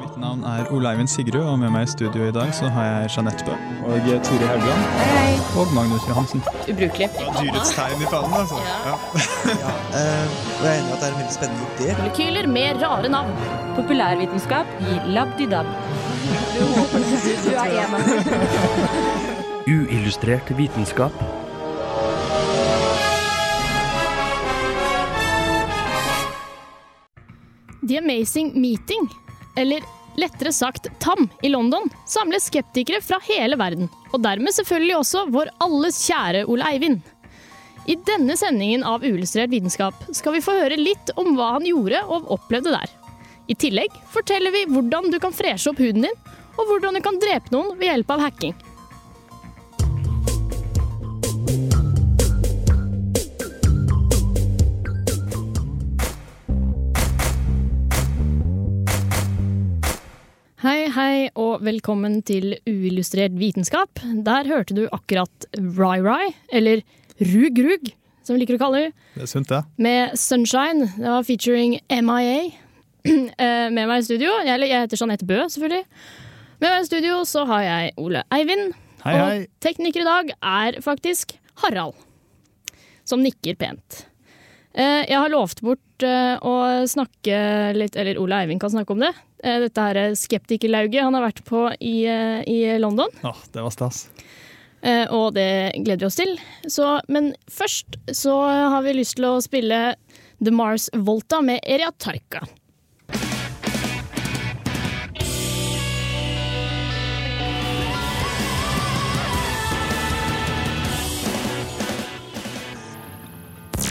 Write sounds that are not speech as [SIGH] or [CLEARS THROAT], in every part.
Mitt navn er Ole Eivind Sigrud, og med meg i studio i dag så har jeg Jeanette Bøe. og Turi Haugland og Magnus Johansen. Ubrukelig. Dyrets tegn i fanen, altså. Ja. ja. og jeg er enig i at det er en veldig spennende idé. Molekyler med rare navn. Populærvitenskap i labdidab. [LAUGHS] Du er en av dem. Uillustrert vitenskap. The Amazing Meeting, eller lettere sagt TAM, i London, samler skeptikere fra hele verden. Og dermed selvfølgelig også vår alles kjære Ole Eivind. I denne sendingen av Uillustrert vitenskap skal vi få høre litt om hva han gjorde og opplevde der. I tillegg forteller vi hvordan du kan freshe opp huden din, og hvordan du kan drepe noen ved hjelp av hacking. Hei, hei, og velkommen til Uillustrert vitenskap. Der hørte du akkurat Rai Rai, eller Rug Rug, som vi liker å kalle det, Det er sunt, det. med Sunshine. Det var featuring MIA. [CLEARS THROAT] Eh, Med meg i studio, jeg heter Jeanette Bø, selvfølgelig. Med meg i studio så har jeg Ole Eivind. Hei, hei. Og tekniker i dag er faktisk Harald, som nikker pent. Eh, Jeg har lovt bort eh, å snakke litt, eller Ole Eivind kan snakke om det. Eh, Dette her er skeptikerlauget han har vært på i, i London. Ja, det var stas. Og det gleder vi oss til. Så, men først så har vi lyst til å spille The Mars Volta med Eria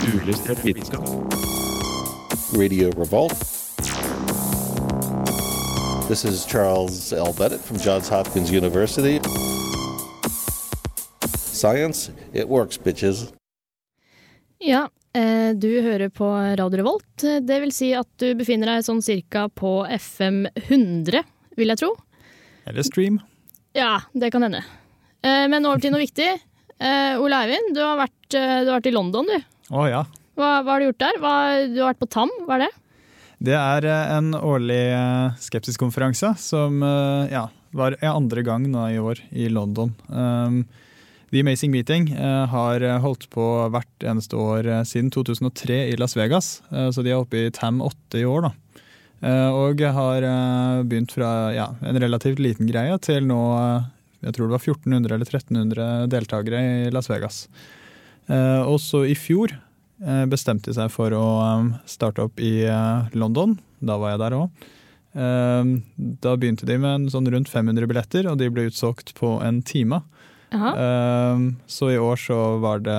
Tarka. Vitenskap. Radio Revolt. This is Charles L. Bennett from Johns Hopkins University. Science, it works, bitches. Ja, eh, du hører på Radio Revolt. Det vil si at du befinner deg sånn cirka på FM 100, vil jeg tro. Eller stream. Ja, det kan hende. Eh, Men over til noe viktig. Eh, Ole Eivind, du har vært, du har vært i London, du. Å ja. Hva, hva har du gjort der? Hva, du har vært på TAM, hva er det? Det er eh, en årlig eh, skepsiskonferanse som eh, ja, var andre gang nå i år i London. Um, The Amazing Meeting har holdt på hvert eneste år siden 2003 i Las Vegas, så de er oppe i TAM 8 i år. da. Og har begynt fra ja, en relativt liten greie til nå jeg tror det var 1400 eller 1300 deltakere i Las Vegas. Eh, og så i fjor eh, bestemte de seg for å eh, starte opp i London. Da var jeg der òg. Da begynte de med sånn rundt 500 billetter, og de ble utsolgt på en time. Jaha. Eh, Så i år så var det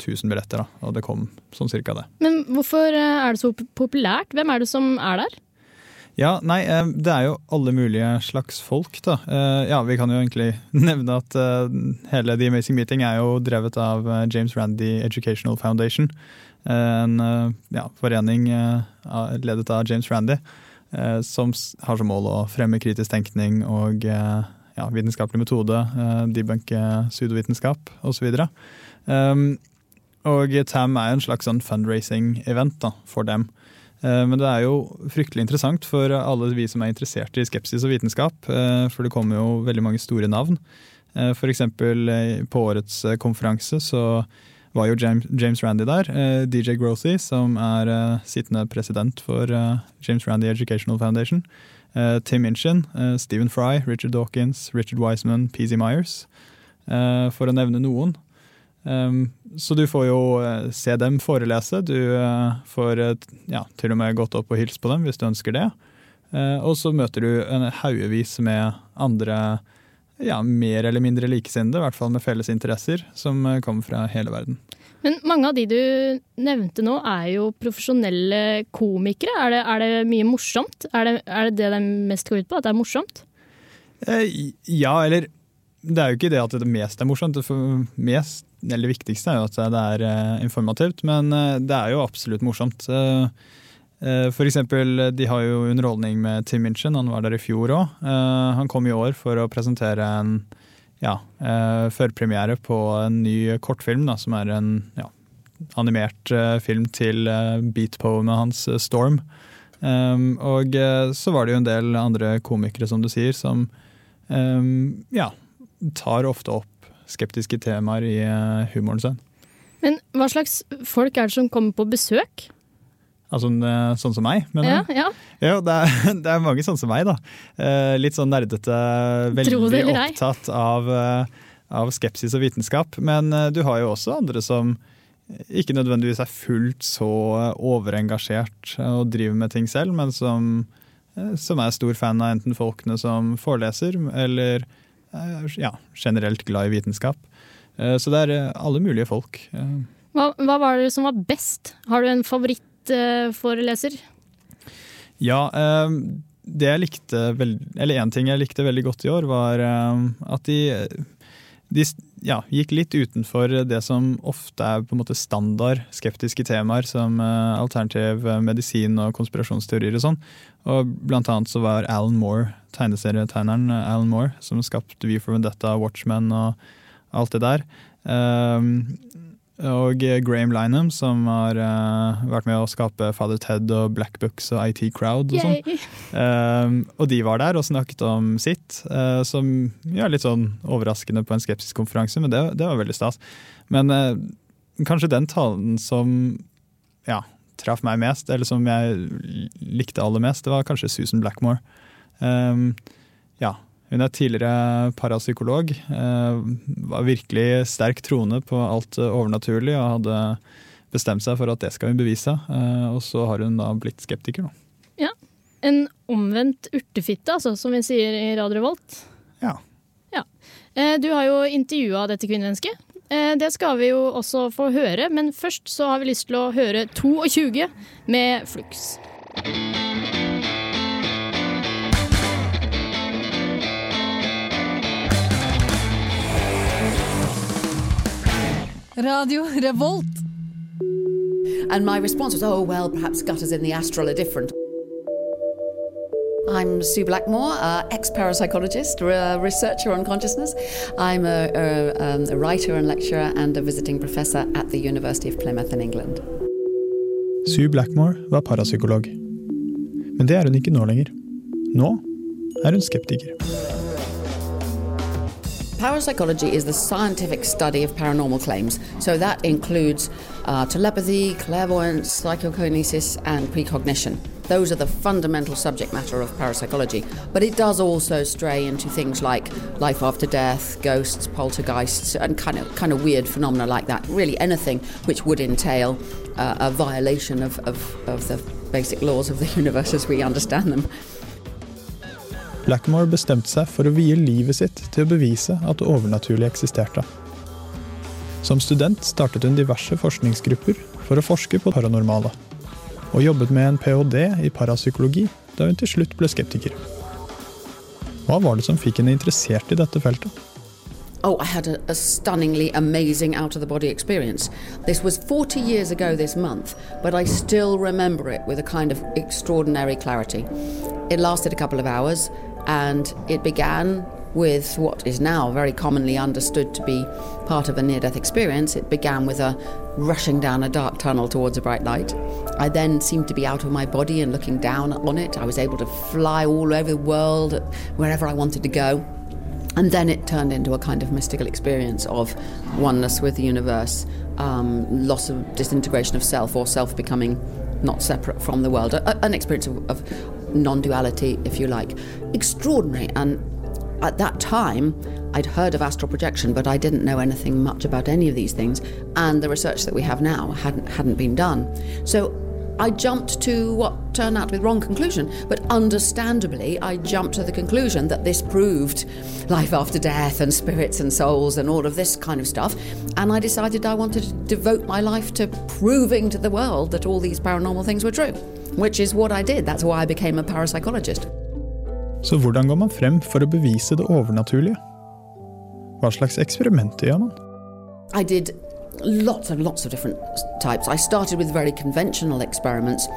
1000 billetter, da, og det kom sånn cirka det. Men hvorfor er det så populært? Hvem er det som er der? Ja, nei, eh, det er jo alle mulige slags folk, da. Eh, Ja, vi kan jo egentlig [LAUGHS] nevne at eh, hele The Amazing Meeting er jo drevet av James Randy Educational Foundation. En ja, forening ledet av James Randy, som har som mål å fremme kritisk tenkning og ja, vitenskapelig metode, debunke pseudovitenskap osv. Og, og TAM er jo en slags sånn fundraising-event for dem. Eh, Men det er jo fryktelig interessant for alle vi som er interessert i skepsis og vitenskap, eh, for det kommer jo veldig mange store navn. F.eks. Eh, på årets konferanse så var jo James, Randy der. DJ Grothy, som er sittende president for James Randy Educational Foundation. Tim Minchin, Stephen Fry, Richard Dawkins, Richard Wiseman, PZ Myers, for å nevne noen. Um, så du får jo eh, se dem forelese. Du eh, får eh, ja, til og med gått opp og hilse på dem hvis du ønsker det. Og så møter du en haugevis med andre ja, mer eller mindre likesinnede, i hvert fall med felles interesser, som kommer fra hele verden. Men mange av de du nevnte nå, er jo profesjonelle komikere. Er det, er det mye morsomt? Er det, er det det det mest går ut på? At det er morsomt? Eh, ja, eller det er jo ikke det at det mest er morsomt. For- mest, eller det viktigste er jo at det er eh, informativt, men eh, det er jo absolutt morsomt. Eh, for eksempel, de har jo underholdning med Tim Minchin, han var der i fjor òg. han kom i år for å presentere en ja, førpremiere på en ny kortfilm, da, som er en ja, animert film til beatpoemet hans Storm. Um, og så var det jo en del andre komikere, som du sier, som um, ja, tar ofte opp skeptiske temaer i eh, humoren sin. Men hva slags folk er det som kommer på besøk? Altså eh, sånn som meg, mener Ja, ja. Ja, det er, [LAUGHS] det er mange sånn som meg, da. Eh, litt sånn nerdete, veldig opptatt av, av skepsis og vitenskap. Men du har jo også andre som ikke nødvendigvis er fullt så overengasjert og driver med ting selv, men som, som er stor fan av enten folkene som foreleser, eller ja, generelt glad i vitenskap. Eh, Så det er eh, alle mulige folk. Eh, Hva, hva var det som var best? Har du en favorittforeleser? Ja, eh, det jeg likte Eller én ting jeg likte veldig godt i år, var eh, at de, de ja, gikk litt utenfor det som ofte er på en måte standard skeptiske temaer, som uh, alternativ medisin og konspirasjonsteorier og sånn. Og blant annet så var Alan Moore, tegneserietegneren eh, Alan Moore, som skapte View for Vendetta, Watchmen og alt det der. Eh, og Graham Lineham, som har uh, vært med å skape Father Ted og Black Books og IT Crowd. og sånn. Um, og de var der og snakket om sitt, uh, som ja, litt sånn overraskende på en skeptisk konferanse, men det, det var veldig stas. Men uh, kanskje den talen som ja, traff meg mest, eller som jeg likte aller mest, det var kanskje Susan Blackmore. Um, ja, hun er tidligere parapsykolog, eh, var virkelig sterk troende på alt eh, overnaturlig og hadde bestemt seg for at det skal hun bevise, eh, og så har hun da blitt skeptiker. Da. En omvendt urtefitte, altså, som vi sier i Radio Revolt. Ja. ja. Du har jo intervjua dette kvinnemennesket. Det skal vi jo også få høre, men først så har vi lyst til å høre 22 med Flux. Radio Revolt. And my response was, oh, well, perhaps gutters in the astral are different. I'm Sue Blackmore, uh, ex parapsychologist, uh, researcher on consciousness. I'm a, a, um, a writer and lecturer and a visiting professor at the University of Plymouth in England. Sue Blackmore var parapsykolog. Men det er hun ikke nå lenger. Nå er hun skeptiker. Parapsychology is the scientific study of paranormal claims. So that includes uh, telepathy, clairvoyance, psychokinesis, and precognition. Those are the fundamental subject matter of parapsychology. But it does also stray into things like life after death, ghosts, poltergeists, and kind of kind of weird phenomena like that. Really, anything which would entail uh, a violation of, of, of the basic laws of the [LAUGHS] universe as we understand them. Blackmore bestemte seg for å vie livet sitt til å bevise at det overnaturlige eksisterte. Som student startet hun diverse forskningsgrupper for å forske på paranormale, og jobbet med en ph.d. i parapsykologi da hun til slutt ble skeptiker. Hva var det som fikk henne interessert i dette feltet? Oh, I had a, a stunningly amazing out of the body experience. This was 40 years ago this month, but I still remember it with a kind of extraordinary clarity. It lasted a couple of hours, and it began with what is now very commonly understood to be part of a near death experience. It began with a rushing down a dark tunnel towards a bright light. I then seemed to be out of my body and looking down on it. I was able to fly all over the world, wherever I wanted to go. And then it turned into a kind of mystical experience of oneness with the universe, um, loss of disintegration of self, or self becoming not separate from the world. A, an experience of, of non duality, if you like. Extraordinary. And at that time, I'd heard of astral projection, but I didn't know anything much about any of these things. And the research that we have now hadn't, hadn't been done. So I jumped to what turned out to be the wrong conclusion, but understandably, I jumped to the conclusion that this proved life after death and spirits and souls and all of this kind of stuff. And I decided I wanted to devote my life to proving to the world that all these paranormal things were true, which is what I did. That's why I became a parapsychologist. Så hvordan går man frem for å bevise det overnaturlige? Hva slags eksperimenter gjør man? I did lots and lots of different types. I started with very conventional experiments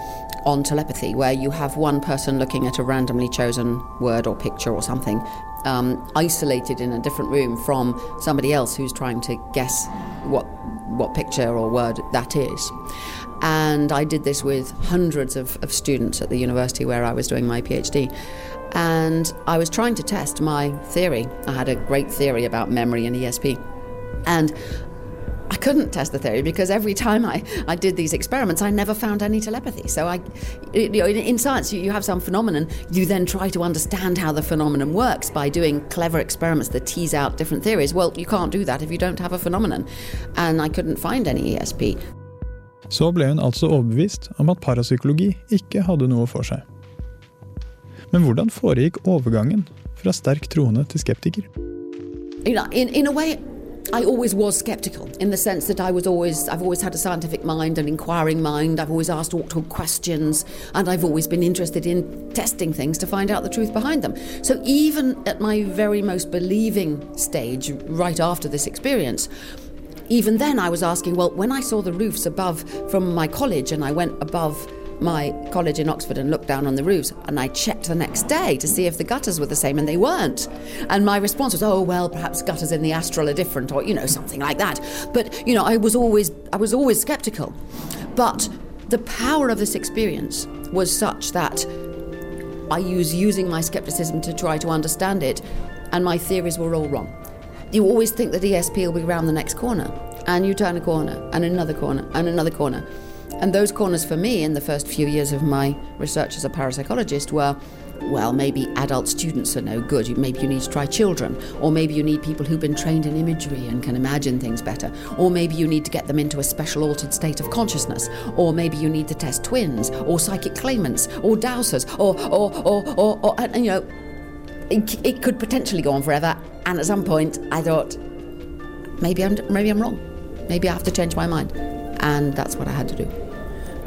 on telepathy, where you have one person looking at a randomly chosen word or picture or something, um, isolated in a different room from somebody else who's trying to guess what what picture or word that is. And I did this with hundreds of, of students at the university where I was doing my PhD. And I was trying to test my theory. I had a great theory about memory and ESP. And I couldn't test the theory because every time I, I did these experiments, I never found any telepathy. So I, you know, in, science, you, you have some phenomenon. You then try to understand how the phenomenon works by doing clever experiments that tease out different theories. Well, you can't do that if you don't have a phenomenon. And I couldn't find any ESP. Så ble hun altså overbevist om at parapsykologi ikke hadde noe for seg. Men hvordan foregikk overgangen fra sterk troende til skeptiker? you know, in, in I always was skeptical in the sense that I was always, I've always had a scientific mind, an inquiring mind. I've always asked awkward questions, and I've always been interested in testing things to find out the truth behind them. So even at my very most believing stage, right after this experience, even then I was asking, well, when I saw the roofs above from my college and I went above my college in Oxford and looked down on the roofs and I checked the next day to see if the gutters were the same and they weren't. And my response was, oh well, perhaps gutters in the astral are different or you know something like that. But you know, I was always I was always skeptical. But the power of this experience was such that I was using my skepticism to try to understand it and my theories were all wrong. You always think that ESP will be around the next corner and you turn a corner and another corner and another corner. And those corners for me in the first few years of my research as a parapsychologist were well, maybe adult students are no good. Maybe you need to try children. Or maybe you need people who've been trained in imagery and can imagine things better. Or maybe you need to get them into a special altered state of consciousness. Or maybe you need to test twins, or psychic claimants, or dowsers, or, or, or, or, or and, you know, it, could potentially go on forever. And at some point, I thought, maybe I'm, maybe I'm wrong. Maybe I have to change my mind. And that's what I had to do.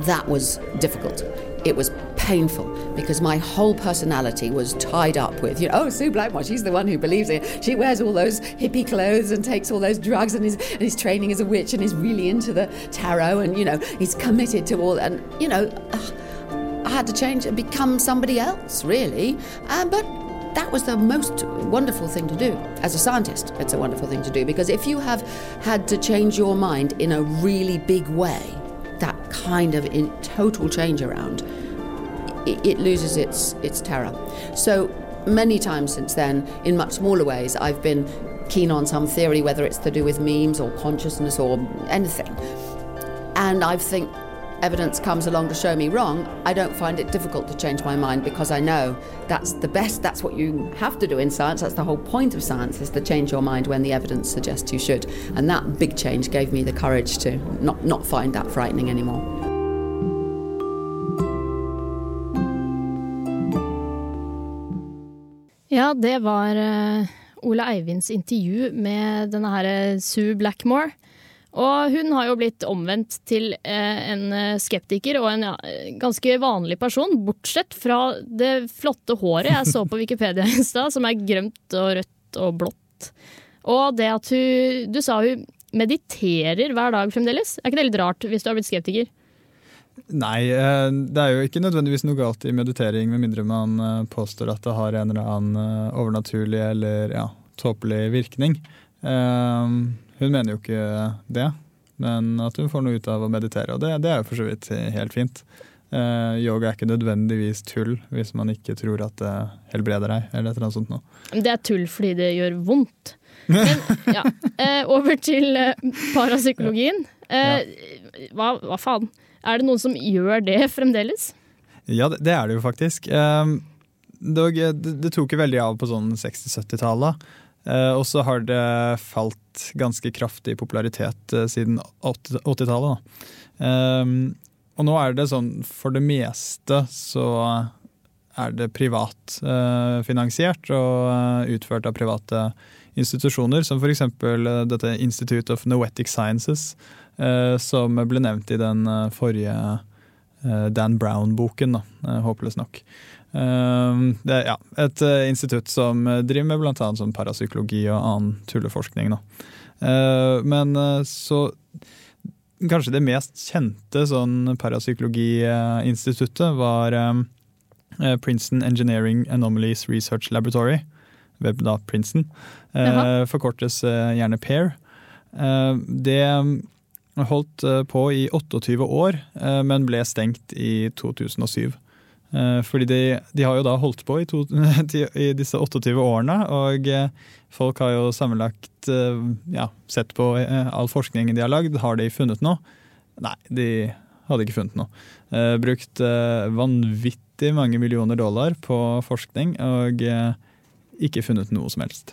That was difficult. It was painful because my whole personality was tied up with, you know, oh, Sue Blackmore, she's the one who believes it. She wears all those hippie clothes and takes all those drugs and is, and is training as a witch and is really into the tarot and, you know, is committed to all, and, you know, I had to change and become somebody else, really. Uh, but that was the most wonderful thing to do. As a scientist, it's a wonderful thing to do because if you have had to change your mind in a really big way, that kind of in total change around, it, it loses its its terror. So many times since then, in much smaller ways, I've been keen on some theory, whether it's to do with memes or consciousness or anything. And I think evidence comes along to show me wrong, I don't find it difficult to change my mind because I know that's the best, that's what you have to do in science. That's the whole point of science is to change your mind when the evidence suggests you should. And that big change gave me the courage to not, not find that frightening anymore. Ja, det var eh, Ole Eivinds intervju med denne her eh, Sue Blackmore. Og hun har jo blitt omvendt til eh, en eh, skeptiker og en ja, ganske vanlig person, bortsett fra det flotte håret jeg så på Wikipedia i stad, som er grønt og rødt og blått. Og det at hun Du sa hun mediterer hver dag fremdeles. Er ikke det litt rart hvis du har blitt skeptiker? Nei, eh, det er jo ikke nødvendigvis noe galt i meditering, med mindre man påstår at det har en eller annen overnaturlig eller ja, tåpelig virkning. Eh, Hun mener jo ikke det, men at hun får noe ut av å meditere, og det, det er jo for så vidt helt fint. Uh, Yoga er ikke nødvendigvis tull hvis man ikke tror at det helbreder deg, eller et eller annet sånt noe. Det er tull fordi det gjør vondt. Men ja, uh, over til uh, parapsykologien. Eh, hva, hva faen? Er det noen som gjør det fremdeles? Ja, det, det er det jo faktisk. Um, det, det tok jo veldig av på sånn 60-70-tallet. Uh, og så har det falt ganske kraftig i popularitet uh, siden 80 80-tallet. Um, og nå er det sånn for det meste så er det privat uh, finansiert og utført av private institusjoner, som f.eks. Dette Institute of Noetic Sciences, som ble nevnt i den forrige Dan Brown-boken, håpløst nok. Um, det er ja, et uh, institutt som uh, driver med bl.a. sånn parapsykologi og annen tulleforskning. Da. Uh, men uh, så Kanskje det mest kjente sånn parapsykologiinstituttet var uh, Princeton Engineering Anomalies Research Laboratory, ved da Princeton. Jaha. forkortes gjerne PAIR. Det Holdt eh, på i 28 år, eh, men ble stengt i 2007. Eh, Fordi de, de har jo da holdt på i, to, [LAUGHS] i disse 28 årene, og eh, folk har jo sammenlagt eh, ja, sett på all forskningen de har lagd. Har de funnet noe? Nei, de hadde ikke funnet noe. Brukt vanvittig mange millioner dollar på forskning, og ikke funnet noe som helst.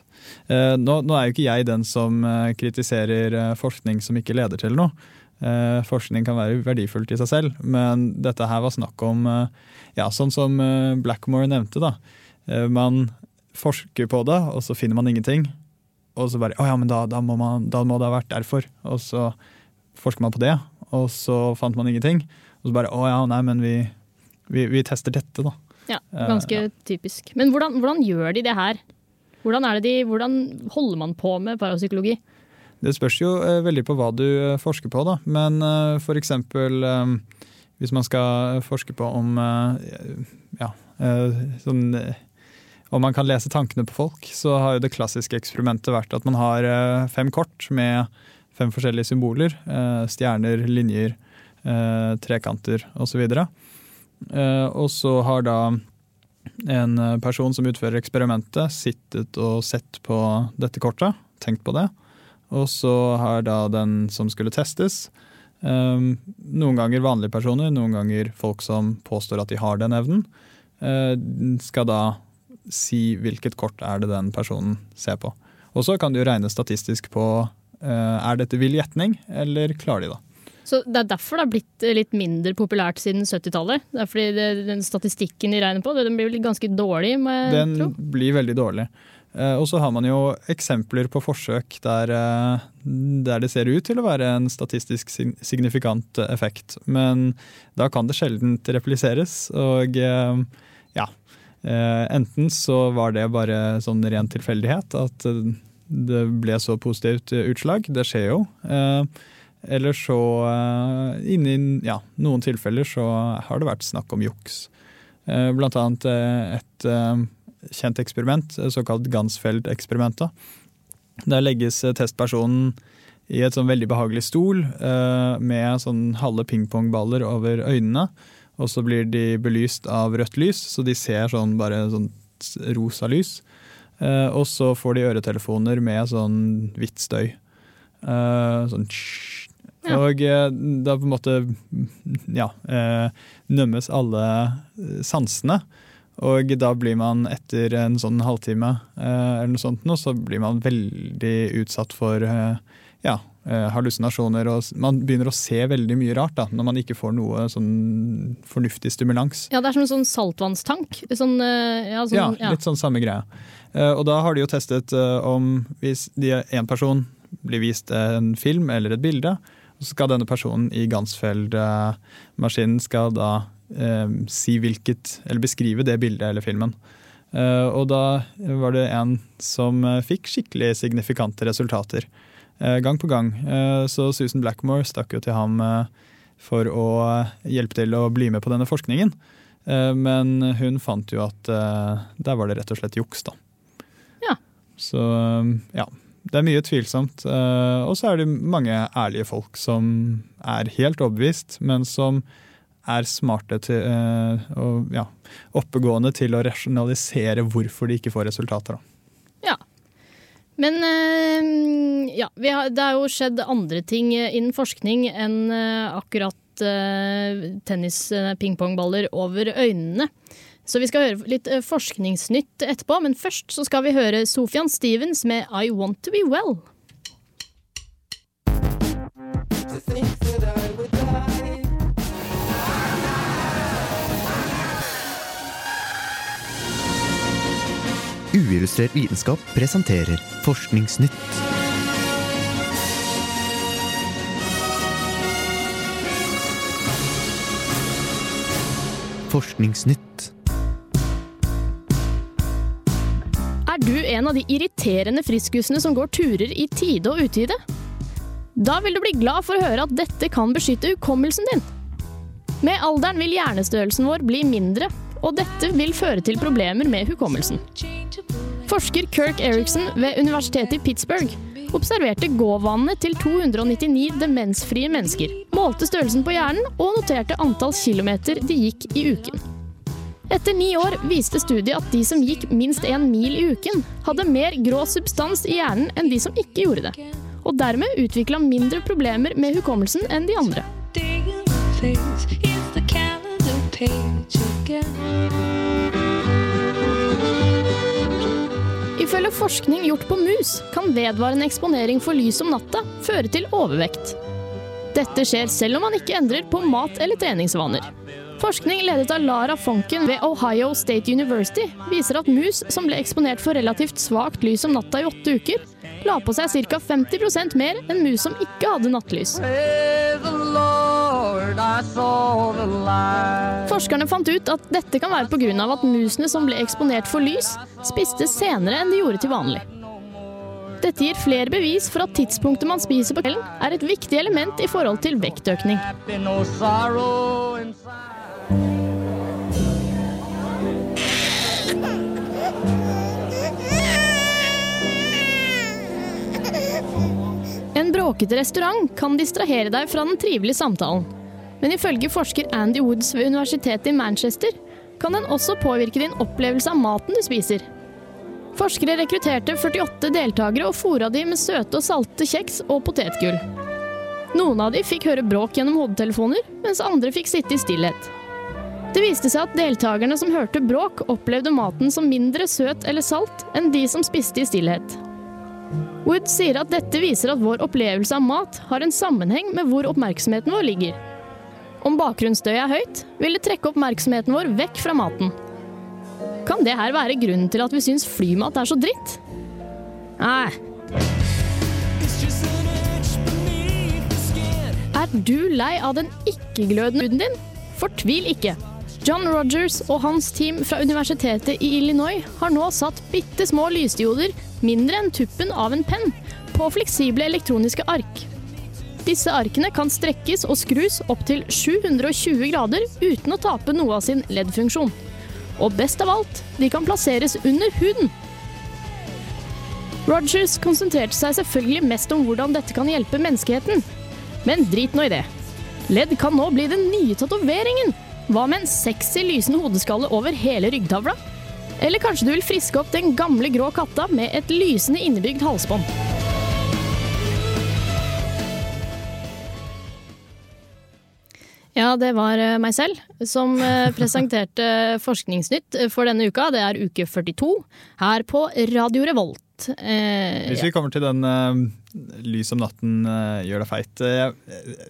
Nå, nå er jo ikke jeg den som kritiserer forskning som ikke leder til noe. Eh, Forskning kan være verdifullt i seg selv, men dette her var snakk om eh, ja, sånn som eh, Blackmore nevnte. da. Eh, Man forsker på det, og så finner man ingenting. Og så bare Å ja, men da, da, må man, da må det ha vært derfor. Og så forsker man på det, og så fant man ingenting. Og så bare Å ja, nei, men vi, vi, vi tester dette, da. Ja, ganske typisk. Men hvordan, hvordan gjør de det her? Hvordan, er det de, hvordan holder man på med parapsykologi? Det spørs jo eh, veldig på hva du eh, forsker på, da. Men eksempel eh, hvis man skal forske på om ja, sånn om man kan lese tankene på folk, så har jo det klassiske eksperimentet vært at man har fem kort med fem forskjellige symboler. Stjerner, linjer, trekanter osv. Eh, Og så har da en person som utfører eksperimentet, sittet og sett på dette kortet, tenkt på det. Og så har da den som skulle testes, um, noen ganger vanlige personer, noen ganger folk som påstår at de har den evnen, uh, skal da si hvilket kort er det den personen ser på. Og så kan du regne statistisk på uh, er dette vill gjetning, eller klarer de det. Så Det er derfor det har blitt litt mindre populært siden 70-tallet. Det er fordi det, den statistikken de regner på, den blir vel ganske dårlig, må jeg Den tro. blir veldig dårlig. Eh, og så har man jo eksempler på forsøk der, eh, der det ser ut til å være en statistisk signifikant eh, effekt. Men da kan det sjelden repliseres, og ja. Enten så var det bare sånn ren tilfeldighet at det ble så positivt utslag. Det skjer jo. Eller så inni ja, noen tilfeller så har det vært snakk om juks. Blant annet et kjent eksperiment, eh, såkalt Gansfeld-eksperimentet. Der legges eh, testpersonen i et sånn veldig behagelig stol eh, med sånn halve pingpongballer over øynene. Og så blir de belyst av rødt lys, så de ser sånn bare sånn rosa lys. Og så får de øretelefoner med sånn hvitt støy. Sånn tsj. Ja. Og da på en måte ja, nømmes alle sansene. Og da blir man etter en sånn halvtime eh, eller noe sånt, nå, så blir man veldig utsatt for eh, ja, eh, hallusinasjoner. Og man begynner å se veldig mye rart da, når man ikke får noe sånn fornuftig stimulans. Ja, det er som en sånn saltvannstank. Sånn, ja, sånn, Ja, ja. litt sånn samme greie. Eh, Og da har de jo testet om hvis én en person blir vist en film eller et bilde, så skal denne personen i Gansfeld-maskinen skal da si hvilket, eller beskrive det bildet eller filmen. Eh, og da var det en som eh, fikk skikkelig signifikante resultater. eh, gang på gang. Eh, så Susan Blackmore stakk jo til ham eh, for å eh, hjelpe til å bli med på denne forskningen. Eh, Men hun fant jo at eh, der var det rett og slett juks, da. Ja. Så eh, ja. Det er mye tvilsomt. eh, Og så er det mange ærlige folk som er helt overbevist, men som er smarte til eh, og ja, oppegående til å rasjonalisere hvorfor de ikke får resultater. Da. Ja. Men eh, ja, vi har, det har jo skjedd andre ting innen forskning enn eh, akkurat uh, tennis-pingpongballer over øynene. Så vi skal høre litt eh, forskningsnytt etterpå, men først så skal vi høre Sofian Stevens med I Want To Be Well. Uillustrert vitenskap presenterer Forskningsnytt. Forskningsnytt. Er du en av de irriterende friskusene som går turer i tide og utide? Da vil du bli glad for å høre at dette kan beskytte hukommelsen din. Med alderen vil hjernestørrelsen vår bli mindre, og dette vil føre til problemer med hukommelsen. Forsker Kirk Eriksen ved universitetet i Pittsburgh observerte gåvanene til 299 demensfrie mennesker, målte størrelsen på hjernen og noterte antall kilometer de gikk i uken. Etter ni år viste studiet at de som gikk minst én mil i uken, hadde mer grå substans i hjernen enn de som ikke gjorde det, og dermed utvikla mindre problemer med hukommelsen enn de andre. Ifølge forskning gjort på mus kan vedvarende eksponering for lys om natta føre til overvekt. Dette skjer selv om man ikke endrer på mat- eller treningsvaner. Forskning ledet av Lara Fonken ved Ohio State University viser at mus som ble eksponert for relativt svakt lys om natta i åtte uker, la på seg ca. 50% mer enn mus som ikke hadde nattlys. Forskerne fant ut at dette kan være pga. at musene som ble eksponert for lys, spiste senere enn de gjorde til vanlig. Dette gir flere bevis for at tidspunktet man spiser på kvelden, er et viktig element i forhold til vektøkning. En bråkete restaurant kan distrahere deg fra den trivelige samtalen. Men ifølge forsker Andy Woods ved universitetet i Manchester kan den også påvirke din opplevelse av maten du spiser. Forskere rekrutterte 48 deltakere og fôra de med søte og salte kjeks og potetgull. Noen av de fikk høre bråk gjennom hodetelefoner, mens andre fikk sitte i stillhet. Det viste seg at deltakerne som hørte bråk, opplevde maten som mindre søt eller salt enn de som spiste i stillhet. Wood sier at dette viser at vår opplevelse av mat har en sammenheng med hvor oppmerksomheten vår ligger. Om bakgrunnsstøyet er høyt, vil det trekke oppmerksomheten vår vekk fra maten. Kan det her være grunnen til at vi syns flymat er så dritt? Nei. Er du lei av den ikke-glødende huden din? Fortvil ikke. John Rogers og hans team fra universitetet i Illinois har nå satt bitte små lysdioder, mindre enn tuppen av en penn, på fleksible elektroniske ark. Disse arkene kan strekkes og skrus opp til 720 grader uten å tape noe av sin LED-funksjon. Og best av alt, de kan plasseres under huden. Rogers konsentrerte seg selvfølgelig mest om hvordan dette kan hjelpe menneskeheten. Men drit nå i det. LED kan nå bli den nye tatoveringen. Hva med en sexy lysende hodeskalle over hele ryggtavla? Eller kanskje du vil friske opp den gamle grå katta med et lysende innebygd halsbånd? Ja, det var eh, meg selv som eh, presenterte [LAUGHS] Forskningsnytt for denne uka. Det er uke 42 her på Radio Revolt. Eh, Hvis vi kommer til den lys om natten uh, gjør deg feit uh, Jeg,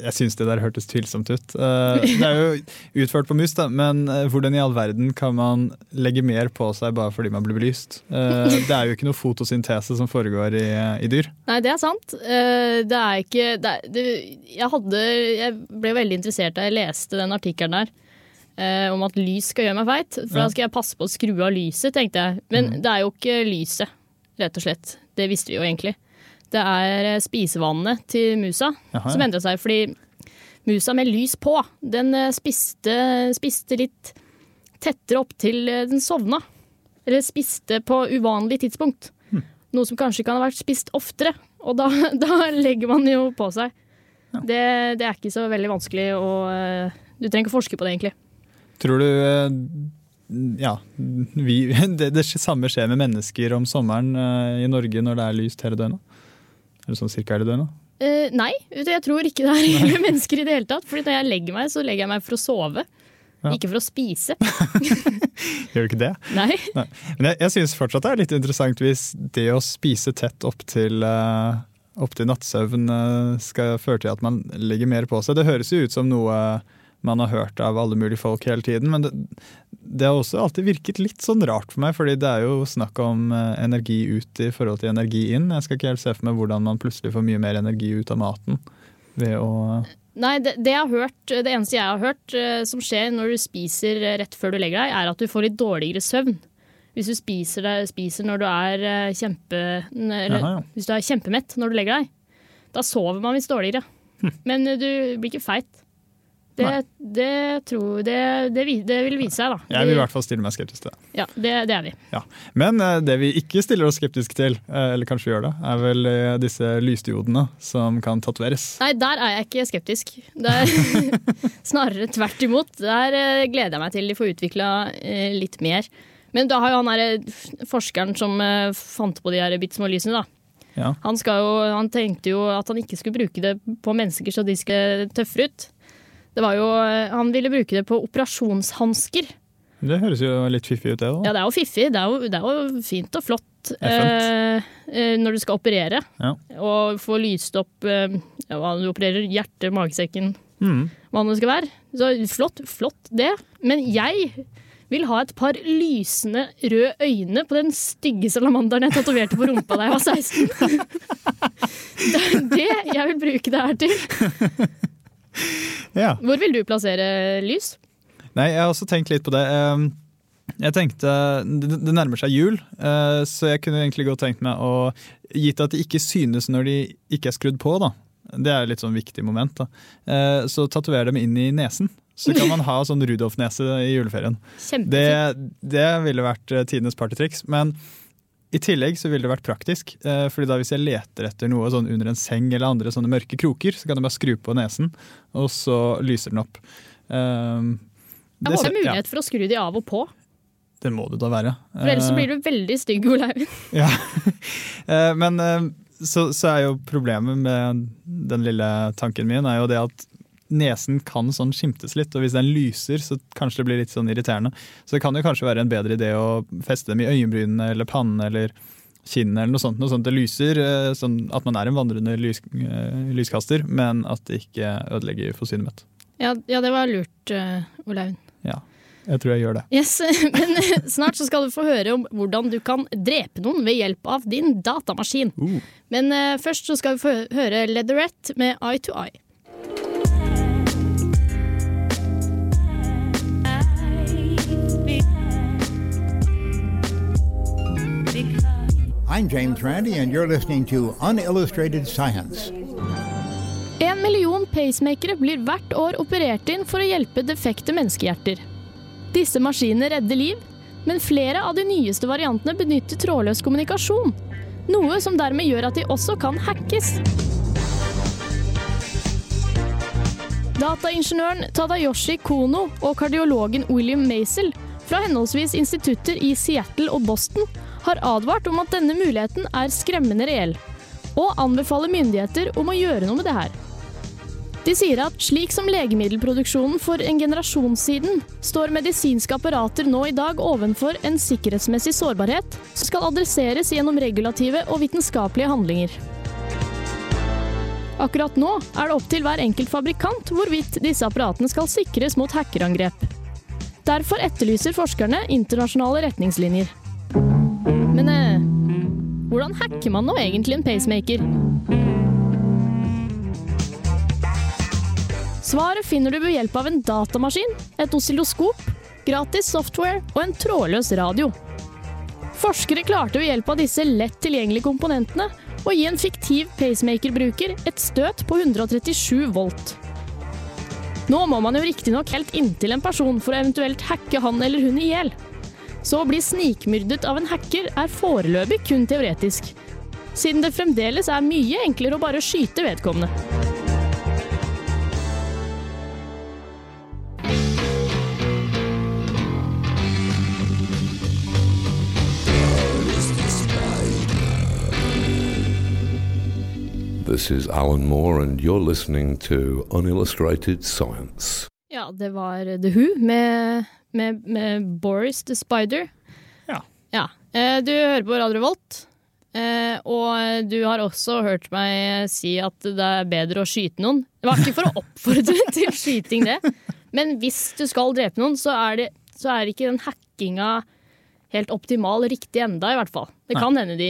jeg syns det der hørtes tvilsomt ut. det er jo utført på mus, da, men hvordan i all verden kan man legge mer på seg bare fordi man blir belyst? det er jo ikke noe fotosyntese som foregår i, i dyr. Nei, det er sant. det er ikke det er, det, jeg, hadde, jeg ble veldig interessert da jeg leste den artikkelen der. om at lys skal gjøre meg feit. For da skal jeg passe på å skru av lyset, tenkte jeg. Men mm. det er jo ikke lyset rett og slett. Det visste vi jo egentlig. Det er eh, spisevanene til musa Jaha, ja. som endra seg fordi musa med lys på, den eh, spiste, spiste litt tettere opp til eh, den sovna. Eller spiste på uvanlig tidspunkt. Hm. Noe som kanskje kan ha vært spist oftere. Og da, [LAUGHS] da legger man jo på seg. Ja. Det, det, er ikke så veldig vanskelig å Du trenger ikke forske på det, egentlig. Tror du ja, vi, [LAUGHS] det, det, samme skjer med mennesker om sommeren i Norge når det er lyst hele døgnet? Er det sånn cirka hele døgnet? Uh, nei, jeg tror ikke det er hele [LAUGHS] mennesker i det hele tatt. Fordi når jeg legger meg, så legger jeg meg for å sove. Ja. Ikke for å spise. [LAUGHS] Gjør du ikke det? Nei. nei. Men jeg, jeg syns fortsatt det er litt interessant hvis det å spise tett opp til uh, opp til nattsøvn skal føre til at man legger mer på seg. Det høres jo ut som noe man har hørt av alle mulige folk hele tiden. Men det, det, har også alltid virket litt sånn rart for meg, fordi det er jo snakk om eh, energi ut i forhold til energi inn. Jeg skal ikke helt se for meg hvordan man plutselig får mye mer energi ut av maten ved å Nei, det, det, hørt, det eneste jeg har hørt uh, som skjer når du spiser rett før du legger deg, er at du får litt dårligere søvn. Hvis du spiser, spiser når du er uh, kjempe... Eller, Aha, ja. Hvis du er kjempemett når du legger deg. Da sover man visst dårligere. Hm. Men du blir ikke feit. Det, det, tror, det, det, det vil vise seg, da. Jeg vil i hvert fall stille meg skeptisk til det. Ja, det, det er vi. Ja. Men eh, det vi ikke stiller oss skeptiske til, eh, eller kanskje gjør det, er vel eh, disse lysdiodene som kan tatoveres. Nei, der er jeg ikke skeptisk. Det er [LAUGHS] snarere tvert imot. Der gleder jeg meg til de får utvikla litt mer. Men da har jo han der eh, forskeren som fant på de her bitte små lysene, da. Ja. Han, skal jo, han tenkte jo at han ikke skulle bruke det på mennesker så de skulle tøffere ut. Det var jo, han ville bruke det på operasjonshansker. Det høres jo litt fiffig ut, det da. Ja, det er jo fiffig. Det er jo, det er jo fint og flott eh, eh, når du skal operere. Ja. Og få lyst opp eh, ja, hva du opererer, hjertet, magesekken, Mm. hva det skal være. Så flott, flott det. Men jeg vil ha et par lysende røde øyne på den stygge salamanderen jeg tatoverte på rumpa da jeg var 16. [LAUGHS] Det er det jeg vil bruke det her til. [LAUGHS] Ja. Hvor vil du plassere lys? Nei, jeg har også tenkt litt på det. Jeg tenkte, Det nærmer seg jul, eh, så jeg kunne egentlig godt tenkt meg å Gitt at de ikke synes når de ikke er skrudd på, da. Det er litt sånn viktig moment. da. Eh, Så tatover dem inn i nesen. Så kan man ha [LAUGHS] sånn Rudolf-nese i juleferien. Det, det ville vært eh, tidenes partytriks. Men i tillegg så ville det vært praktisk. eh, fordi da hvis jeg leter etter noe sånn under en seng eller andre sånne mørke kroker, så kan jeg bare skru på nesen, og så lyser den opp. Um, det er ja, mulighet for å skru de av og på, det må det da være. for ellers så blir du veldig stygg, Olaug. [LAUGHS] Ja. Eh, Men eh, så, så er jo problemet med den lille tanken min er jo det at nesen kan sånn skimtes litt, og hvis den lyser, så kanskje det blir litt sånn irriterende. Så det kan jo kanskje være en bedre idé å feste dem i øyenbrynene eller pannen eller kinnet eller noe sånt. Noe sånt det lyser, eh, sånn at man er en vandrende lys, eh, lyskaster, men at det ikke ødelegger forsynet mitt. Ja, ja, det var lurt, uh, Oleivind. Ja, jeg tror jeg gjør det. Yes, [LAUGHS] men snart så skal du få høre om hvordan du kan drepe noen ved hjelp av din datamaskin. Uh. Men eh, først så skal vi få høre Leatherette med Eye to Eye. I'm James Randi, and you're listening to Unillustrated Science. En million pacemakere blir hvert år operert inn for å hjelpe defekte menneskehjerter. Disse maskinene redder liv, men flere av de nyeste variantene benytter trådløs kommunikasjon. Noe som dermed gjør at de også kan hackes. Dataingeniøren Tadayoshi Kono og kardiologen William Maisel fra henholdsvis institutter i Seattle og Boston har advart om at denne muligheten er skremmende reell, og anbefaler myndigheter om å gjøre noe med det her. De sier at slik som legemiddelproduksjonen for en generasjon siden, står medisinske apparater nå i dag ovenfor en sikkerhetsmessig sårbarhet som skal adresseres gjennom regulative og vitenskapelige handlinger. Akkurat nå er det opp til hver enkelt fabrikant hvorvidt disse apparatene skal sikres mot hackerangrep. Derfor etterlyser forskerne internasjonale retningslinjer. Men eh, hvordan hacker man nå egentlig en pacemaker? Svaret finner du ved hjelp av en datamaskin, et oscilloskop, gratis software og en trådløs radio. Forskere klarte ved hjelp av disse lett tilgjengelige komponentene å gi en fiktiv pacemaker-bruker et støt på 137 volt. Nå må man jo riktignok helt inntil en person for å eventuelt hacke han eller hun i hjel. Så å bli snikmyrdet av en hacker er foreløpig kun teoretisk, siden det fremdeles er mye enklere å bare skyte vedkommende. This is Alan Moore, and you're listening to Unillustrated Science. Ja, det var The Who med, med, med Boris the Spider. Ja. ja. Eh, Du hører på Radio Revolt, eh, og du har også hørt meg si at det er bedre å skyte noen. Det var ikke for å [LAUGHS] oppfordre til skyting, det. Men hvis du skal drepe noen, så er, det, så er ikke den hackinga helt optimal riktig enda, i hvert fall. Det kan hende de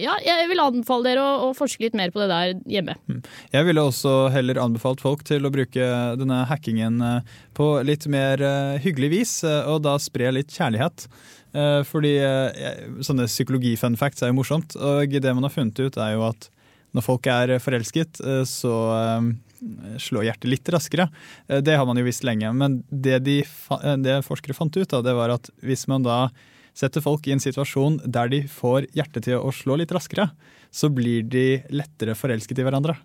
Ja, jeg vil anbefale dere å, å forske litt mer på det der hjemme. Jeg ville også heller anbefalt folk til å bruke denne hackingen eh, på litt mer eh, hyggelig vis, eh, og da spre litt kjærlighet. Fordi sånne psykologi-fun facts er jo morsomt, og det man har funnet ut er jo at når folk er forelsket, så slår hjertet litt raskere. Det har man jo visst lenge. Men det, de, det forskere fant ut, da, det var at hvis man da setter folk i en situasjon der de får hjertet til å slå litt raskere, så blir de lettere forelsket i hverandre.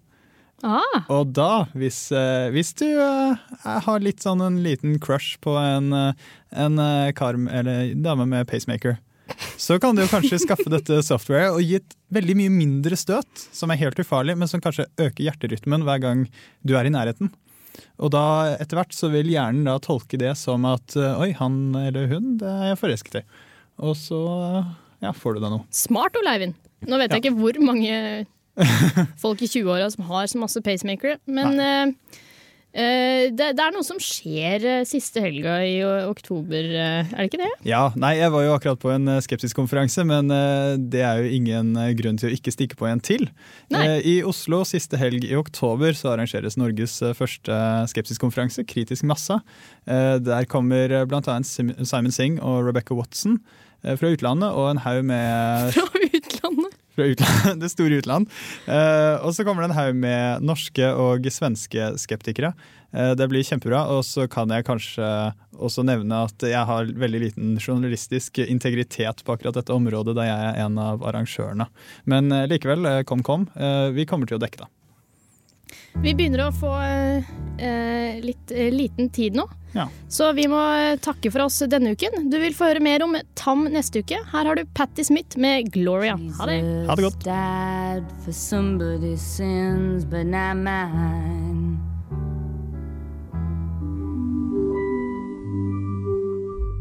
Ah, Og da, hvis, eh, hvis du eh, har litt sånn en liten crush på en, eh, en eller dame med pacemaker, så kan du jo kanskje [LAUGHS] skaffe dette software og gi et veldig mye mindre støt, som er helt ufarlig, men som kanskje øker hjerterytmen hver gang du er i nærheten. Og da etter hvert så vil hjernen da tolke det som at oi, han eller hun, det er jeg forelsket i. Og så eh, ja, får du deg noe. smart, Oleivind. Nå vet jeg Ja. ikke hvor mange [LAUGHS] folk i 20-åra som har så masse pacemakere, men eh, det, det er noe som skjer siste helga i oktober, er det ikke det? Ja, nei, jeg var jo akkurat på en skepsiskonferanse, men det er jo ingen grunn til å ikke stikke på en til. Nei. I Oslo siste helg i oktober så arrangeres Norges første skepsiskonferanse, Kritisk massa. Eh, Der kommer annet Simon Singh og Rebecca Watson fra utlandet, og en haug med [LAUGHS] Fra utlandet. fra utlandet, [LAUGHS] det store utland. Eh, og så kommer det en haug med norske og svenske skeptikere. Eh, det blir kjempebra. Og så kan jeg kanskje også nevne at jeg har veldig liten journalistisk integritet på akkurat dette området, da jeg er en av arrangørene. Men eh, likevel, eh, kom, kom. Eh, vi kommer til å dekke det. Vi begynner å få eh, eh, litt eh, liten tid nå, Ja. så vi må eh, takke for oss denne uken. Du vil få høre mer om Tam neste uke. Her har du Patti Smith med Gloria. Ha det. Ha det godt.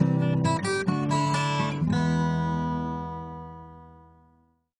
Thank you.